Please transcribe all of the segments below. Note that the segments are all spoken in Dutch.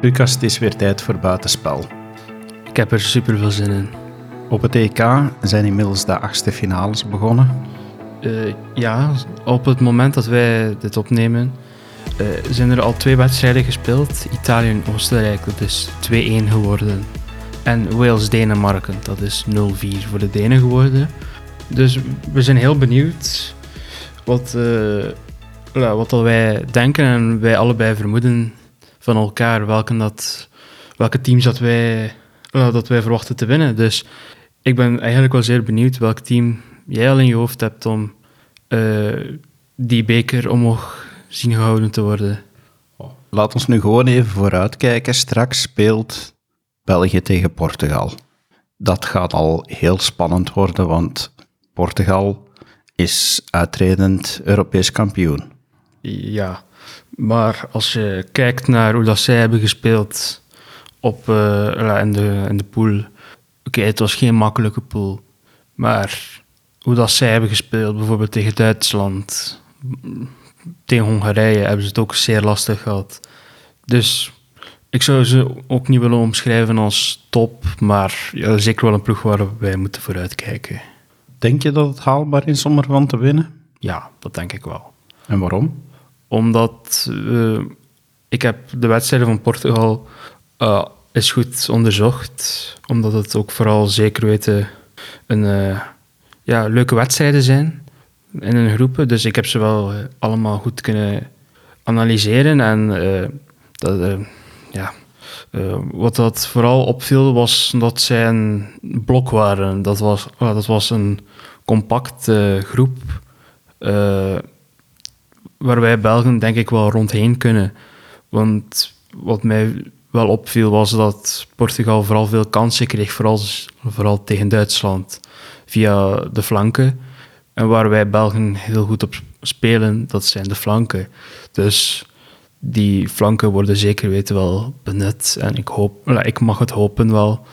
Lucas, het is weer tijd voor buitenspel. Ik heb er super veel zin in. Op het EK zijn inmiddels de achtste finales begonnen. Uh, ja, op het moment dat wij dit opnemen, uh, zijn er al twee wedstrijden gespeeld. Italië en Oostenrijk, dat is 2-1 geworden. En Wales-Denemarken, dat is 0-4 voor de Denen geworden. Dus we zijn heel benieuwd wat, uh, wat wij denken en wij allebei vermoeden van elkaar welke, dat, welke teams dat wij, dat wij verwachten te winnen. Dus ik ben eigenlijk wel zeer benieuwd welk team jij al in je hoofd hebt om uh, die beker omhoog zien gehouden te worden. Laat ons nu gewoon even vooruitkijken. Straks speelt België tegen Portugal. Dat gaat al heel spannend worden, want Portugal is uitredend Europees kampioen. Ja, maar als je kijkt naar hoe dat zij hebben gespeeld op, uh, in, de, in de pool. Oké, het was geen makkelijke pool. Maar hoe dat zij hebben gespeeld, bijvoorbeeld tegen Duitsland, tegen Hongarije, hebben ze het ook zeer lastig gehad. Dus ik zou ze ook niet willen omschrijven als top, maar ja, zeker wel een ploeg waar wij moeten vooruitkijken. Denk je dat het haalbaar is om ervan te winnen? Ja, dat denk ik wel. En waarom? Omdat uh, ik heb de wedstrijden van Portugal uh, is goed onderzocht. Omdat het ook vooral zeker weten een, uh, ja, leuke wedstrijden zijn in een groepen. Dus ik heb ze wel allemaal goed kunnen analyseren. En dat, ja, wat dat vooral opviel was dat zij een blok waren. Dat was, dat was een compacte groep waar wij Belgen denk ik wel rondheen kunnen. Want wat mij wel opviel was dat Portugal vooral veel kansen kreeg, vooral, vooral tegen Duitsland, via de flanken. En waar wij Belgen heel goed op spelen, dat zijn de flanken. Dus die flanken worden zeker weten wel benut. En ik, hoop, ik mag het hopen wel,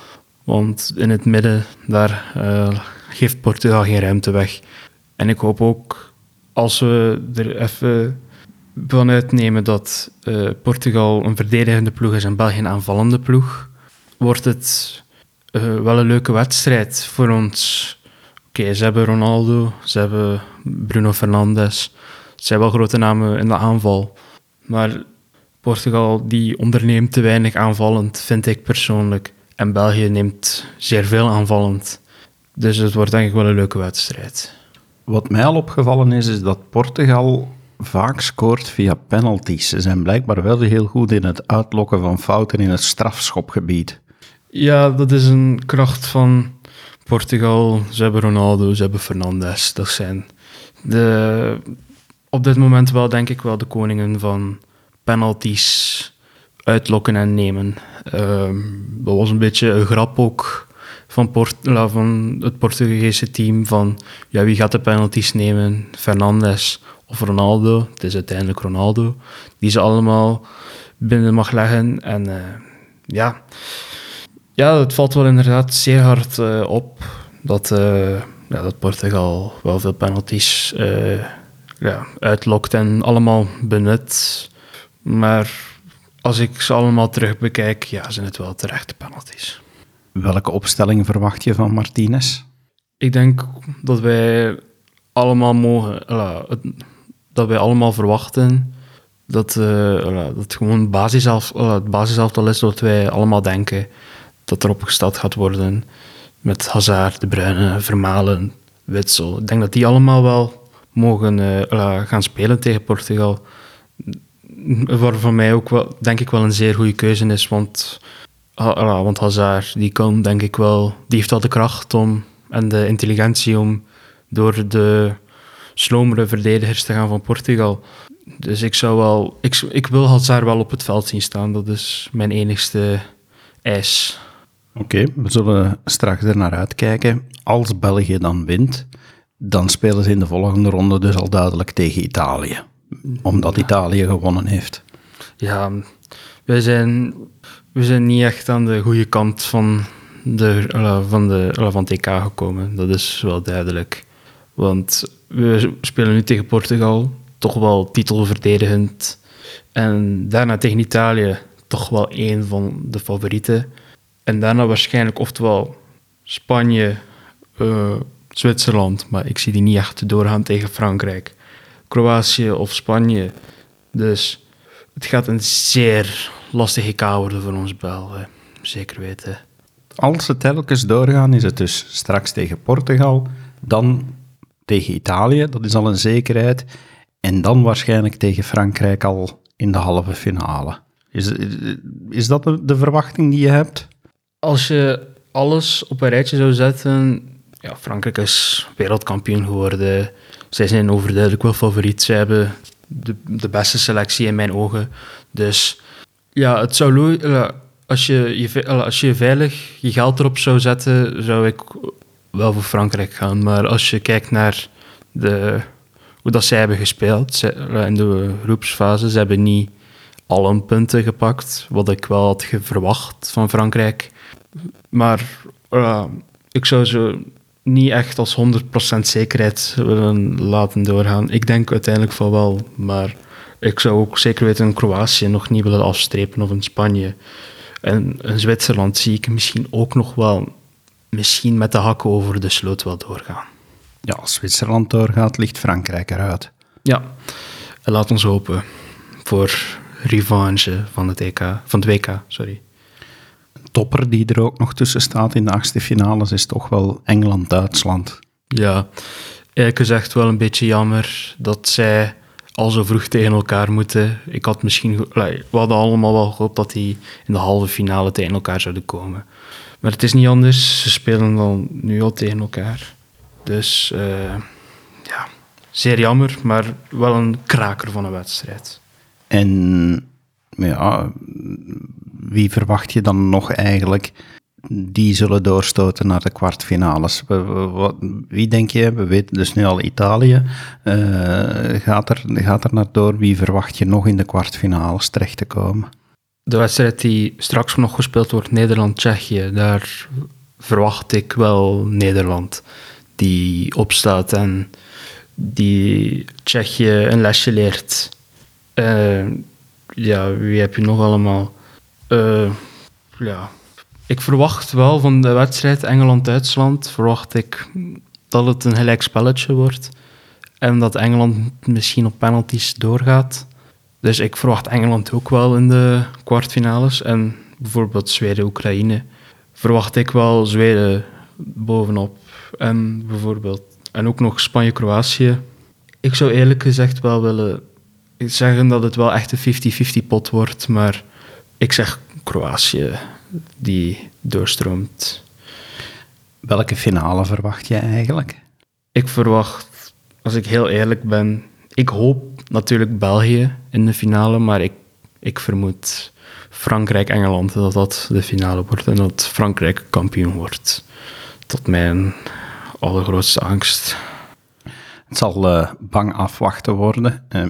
want in het midden, daar uh, geeft Portugal geen ruimte weg. En ik hoop ook als we er even vanuit nemen dat uh, Portugal een verdedigende ploeg is en België een aanvallende ploeg, wordt het uh, wel een leuke wedstrijd voor ons. Oké, ze hebben Ronaldo, ze hebben Bruno Fernandes. Het zijn wel grote namen in de aanval. Maar Portugal die onderneemt te weinig aanvallend, vind ik persoonlijk. En België neemt zeer veel aanvallend. Dus het wordt denk ik wel een leuke wedstrijd. Wat mij al opgevallen is, is dat Portugal vaak scoort via penalties. Ze zijn blijkbaar wel heel goed in het uitlokken van fouten in het strafschopgebied. Ja, dat is een kracht van Portugal. Ze hebben Ronaldo, ze hebben Fernandes. Dat zijn de, op dit moment wel, denk ik, wel de koningen van penalties uitlokken en nemen. Uh, dat was een beetje een grap ook van, van het Portugese team van ja, wie gaat de penalties nemen? Fernandes of Ronaldo? Het is uiteindelijk Ronaldo. Die ze allemaal binnen mag leggen. En uh, ja. ja, het valt wel inderdaad zeer hard uh, op dat, uh, ja, dat Portugal wel veel penalties ja, uitlokt en allemaal benut. Maar als ik ze allemaal terug bekijk, ja, zijn het wel terechte penalties. Welke opstelling verwacht je van Martinez? Ik denk dat wij allemaal mogen, dat wij allemaal verwachten dat, uh, dat gewoon het basiselftal is wat wij allemaal denken dat er opgesteld gaat worden met Hazard, De Bruyne, Vermalen, Witsel. Ik denk dat die allemaal wel mogen uh, gaan spelen tegen Portugal. Waar voor mij ook wel, denk ik wel een zeer goede keuze is, want Ah, want Hazard, die kan denk ik wel, die heeft wel de kracht om en de intelligentie om door de slomere verdedigers te gaan van Portugal. Dus ik zou wel, ik, ik wil Hazard wel op het veld zien staan. Dat is mijn enigste eis. Oké, we zullen straks er naar uitkijken. Als België dan wint, dan spelen ze in de volgende ronde dus al duidelijk tegen Italië. Omdat Italië gewonnen heeft. Ja, wij zijn we zijn niet echt aan de goede kant van, de, van, de, van het EK gekomen. Dat is wel duidelijk. Want we spelen nu tegen Portugal, toch wel titelverdedigend. En daarna tegen Italië, toch wel één van de favorieten. En daarna waarschijnlijk oftewel Spanje, eh, Zwitserland, maar ik zie die niet echt doorgaan tegen Frankrijk. Kroatië of Spanje. Dus het gaat een zeer lastige EK worden voor ons Belgen. Zeker weten. Als ze telkens doorgaan, is het dus straks tegen Portugal, dan tegen Italië, dat is al een zekerheid, en dan waarschijnlijk tegen Frankrijk al in de halve finale. Is, is dat de, verwachting die je hebt? Als je alles op een rijtje zou zetten, ja, Frankrijk is wereldkampioen geworden. Zij zijn overduidelijk wel favoriet. Zij hebben de, de beste selectie in mijn ogen. Dus ja, het zou eh, als je, je, eh, als je veilig je geld erop zou zetten, zou ik wel voor Frankrijk gaan. Maar als je kijkt naar de, hoe dat zij hebben gespeeld eh, in de groepsfase, ze hebben niet alle punten gepakt, wat ik wel had verwacht van Frankrijk. Maar ik zou ze niet echt als 100% zekerheid willen laten doorgaan. Ik denk uiteindelijk van wel, maar ik zou ook zeker weten een Kroatië nog niet willen afstrepen of een Spanje. En een Zwitserland zie ik misschien ook nog wel, misschien met de hakken over de sloot wel doorgaan. Ja, als Zwitserland doorgaat, ligt Frankrijk eruit. Ja, en laat ons hopen voor revanche van het, EK, van het WK. Sorry. Topper die er ook nog tussen staat in de achtste finales is toch wel Engeland-Duitsland. Ja, eigenlijk is echt wel een beetje jammer dat zij al zo vroeg tegen elkaar moeten. Ik had misschien... We hadden allemaal wel gehoopt dat die in de halve finale tegen elkaar zouden komen. Maar het is niet anders. Ze spelen dan nu al tegen elkaar. Dus eh, ja, zeer jammer, maar wel een kraker van een wedstrijd. En ja, wie verwacht je dan nog eigenlijk die zullen doorstoten naar de kwartfinales? Wie denk je? We weten dus nu al Italië. eh, gaat, er, gaat er naar door? Wie verwacht je nog in de kwartfinales terecht te komen? De wedstrijd die straks nog gespeeld wordt, Nederland-Tsjechië, daar verwacht ik wel Nederland die opstaat en die Tsjechië een lesje leert. Eh, ja, wie heb je nog allemaal? Eh, ja. Ik verwacht wel van de wedstrijd Engeland-Duitsland, verwacht ik dat het een gelijk spelletje wordt. En dat Engeland misschien op penalties doorgaat. Dus ik verwacht Engeland ook wel in de kwartfinales. En bijvoorbeeld Zweden-Oekraïne verwacht ik wel Zweden bovenop. En bijvoorbeeld... En ook nog Spanje-Kroatië. Ik zou eerlijk gezegd wel willen zeggen dat het wel echt een 50-50 pot wordt. Maar ik zeg Kroatië die doorstroomt. Welke finale verwacht je eigenlijk? Ik verwacht, als ik heel eerlijk ben, ik hoop natuurlijk België in de finale, maar ik, ik vermoed Frankrijk-Engeland dat dat de finale wordt en dat Frankrijk kampioen wordt. Tot mijn allergrootste angst. Het zal eh, bang afwachten worden. Eh,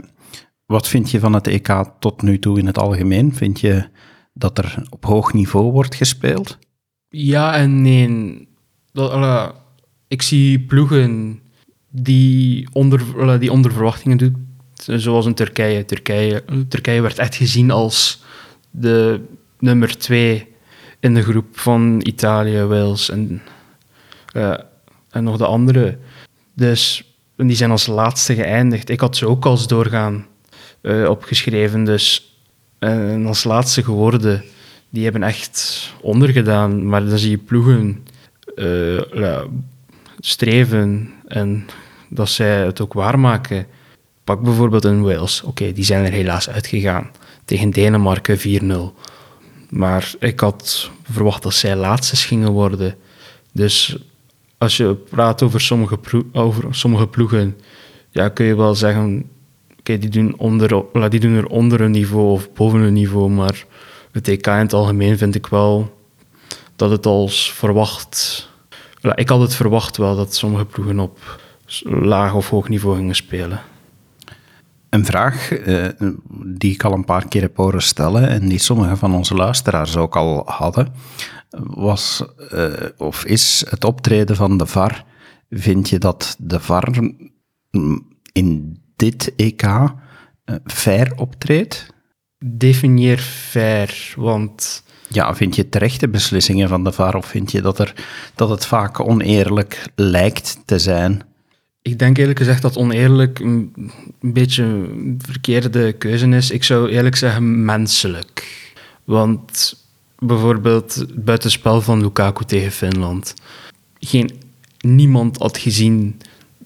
wat vind je van het EK tot nu toe in het algemeen? Vind je dat er op hoog niveau wordt gespeeld? Ja en nee. Ik zie ploegen die onder, die onder verwachtingen doen, zoals in Turkije. Turkije. Turkije werd echt gezien als de nummer twee in de groep van Italië, Wales en, eh, en nog de andere. Dus die zijn als laatste geëindigd. Ik had ze ook als doorgaan eh, opgeschreven, dus eh, en als laatste geworden. Die hebben echt ondergedaan, maar dan zie je ploegen eh, streven en dat zij het ook waarmaken. Pak bijvoorbeeld een Wales. Oké, die zijn er helaas uitgegaan. Tegen Denemarken 4-0. Maar ik had verwacht dat zij laatste gingen worden. Dus als je praat over sommige, over sommige ploegen, ja, kun je wel zeggen, oké, die, doen onder, die doen er onder een niveau of boven een niveau, maar het EK in het algemeen vind ik wel dat het als verwacht... ik had het verwacht wel dat sommige ploegen op laag of hoog niveau gingen spelen. Een vraag eh, die ik al een paar keer heb horen stellen en die sommige van onze luisteraars ook al hadden, was eh, of is het optreden van de VAR. Vind je dat de VAR mm, in dit EK eh, fair optreedt? definieer fair, want Ja, vind je terechte beslissingen van de VAR of vind je dat, er, dat het vaak oneerlijk lijkt te zijn? ik denk eerlijk gezegd dat oneerlijk een, een beetje een verkeerde keuze is. Ik zou eerlijk zeggen menselijk. Want bijvoorbeeld het buitenspel van Lukaku tegen Finland. Geen, niemand had gezien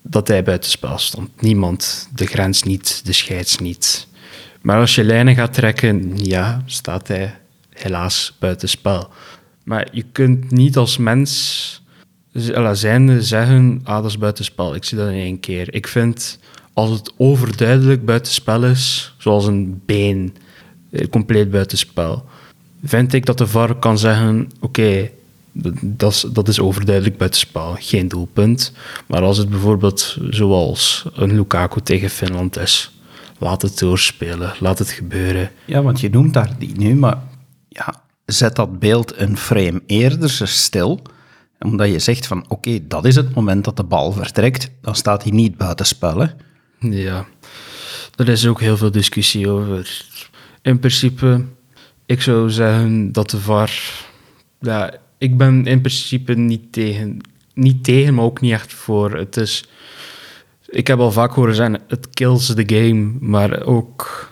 dat hij buitenspel stond. Niemand. De grens niet, de scheids niet. Maar als je lijnen gaat trekken, ja, staat hij helaas buitenspel. Maar je kunt niet als mens alla, zijnde zeggen, ah, dat is buitenspel. Ik zie dat in één keer. Ik vind, als het overduidelijk buitenspel is, zoals een been, eh, compleet buitenspel, vind ik dat de VAR kan zeggen, oké, dat, is, dat is overduidelijk buitenspel, geen doelpunt. Maar als het bijvoorbeeld zoals een Lukaku tegen Finland is, laat het doorspelen, laat het gebeuren. Ja, want je noemt daar die nu, maar ja, zet dat beeld een frame eerder stil, omdat je zegt van oké, dat is het moment dat de bal vertrekt, dan staat hij niet buitenspel. hè. Ja, er is ook heel veel discussie over. In principe, ik zou zeggen dat de VAR... Ja, ik ben in principe niet tegen, niet tegen, maar ook niet echt voor. Het is... Ik heb al vaak horen zeggen, het kills the game, maar ook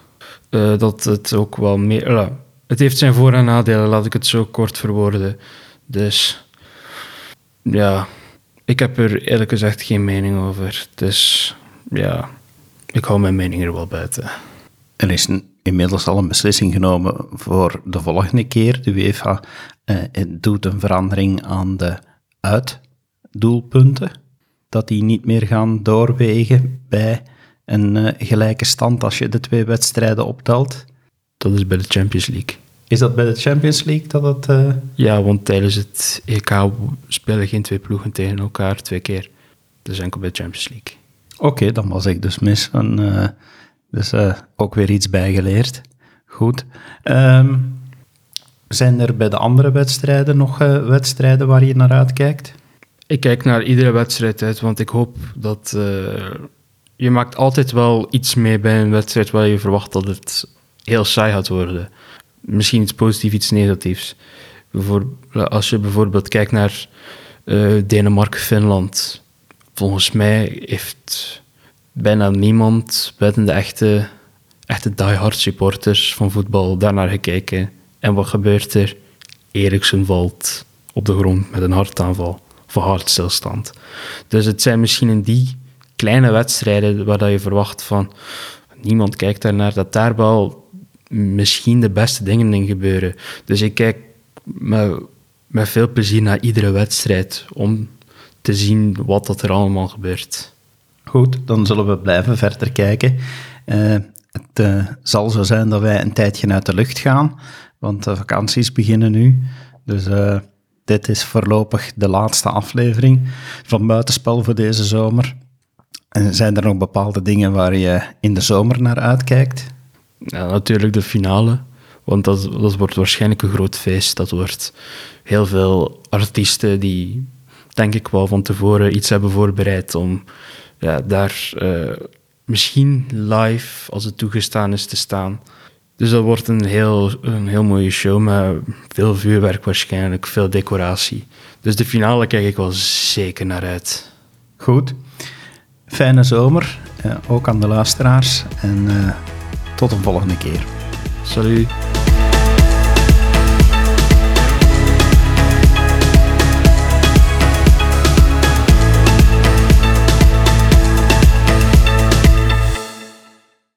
eh, dat het ook wel meer... ja, het heeft zijn voor- en nadelen, laat ik het zo kort verwoorden. Dus ja, ik heb er eerlijk gezegd geen mening over. Dus ja, ik hou mijn mening er wel buiten. Er is inmiddels al een beslissing genomen voor de volgende keer. De UEFA eh, het doet een verandering aan de uitdoelpunten. Dat die niet meer gaan doorwegen bij een eh, gelijke stand als je de twee wedstrijden optelt. Dat is bij de Champions League. Is dat bij de Champions League dat het... eh, Ja, want tijdens het EK spelen geen twee ploegen tegen elkaar twee keer. Dat is enkel bij de Champions League. Oké, dan was ik dus mis. En, dus ook weer iets bijgeleerd. Goed. Ehm, zijn er bij de andere wedstrijden nog eh, wedstrijden waar je naar uitkijkt? Ik kijk naar iedere wedstrijd uit, want ik hoop dat... eh, je maakt altijd wel iets mee bij een wedstrijd waar je verwacht dat het heel saai gaat worden. Misschien iets positiefs, iets negatiefs. Als je bijvoorbeeld kijkt naar eh, Denemarken-Finland. Volgens mij heeft bijna niemand buiten de echte, echte diehard supporters van voetbal daarnaar gekeken. En wat gebeurt er? Eriksen valt op de grond met een hartaanval of een hartstilstand. Dus het zijn misschien in die kleine wedstrijden waar dat je verwacht van niemand kijkt daarnaar, dat daar wel misschien de beste dingen in gebeuren. Dus ik kijk met, veel plezier naar iedere wedstrijd om te zien wat dat er allemaal gebeurt. Goed, dan zullen we blijven verder kijken. Eh, het eh, zal zo zijn dat wij een tijdje uit de lucht gaan, want de vakanties beginnen nu. Dus eh, dit is voorlopig de laatste aflevering van Buitenspel voor deze zomer. En zijn er nog bepaalde dingen waar je in de zomer naar uitkijkt? Ja, natuurlijk de finale, want dat, dat wordt waarschijnlijk een groot feest. Dat wordt heel veel artiesten die, denk ik wel, van tevoren iets hebben voorbereid om ja, daar eh, misschien live, als het toegestaan is, te staan. Dus dat wordt een heel, een heel mooie show met veel vuurwerk waarschijnlijk, veel decoratie. Dus de finale kijk ik wel zeker naar uit. Goed. Fijne zomer, eh, ook aan de luisteraars. En eh, tot een volgende keer. Salut!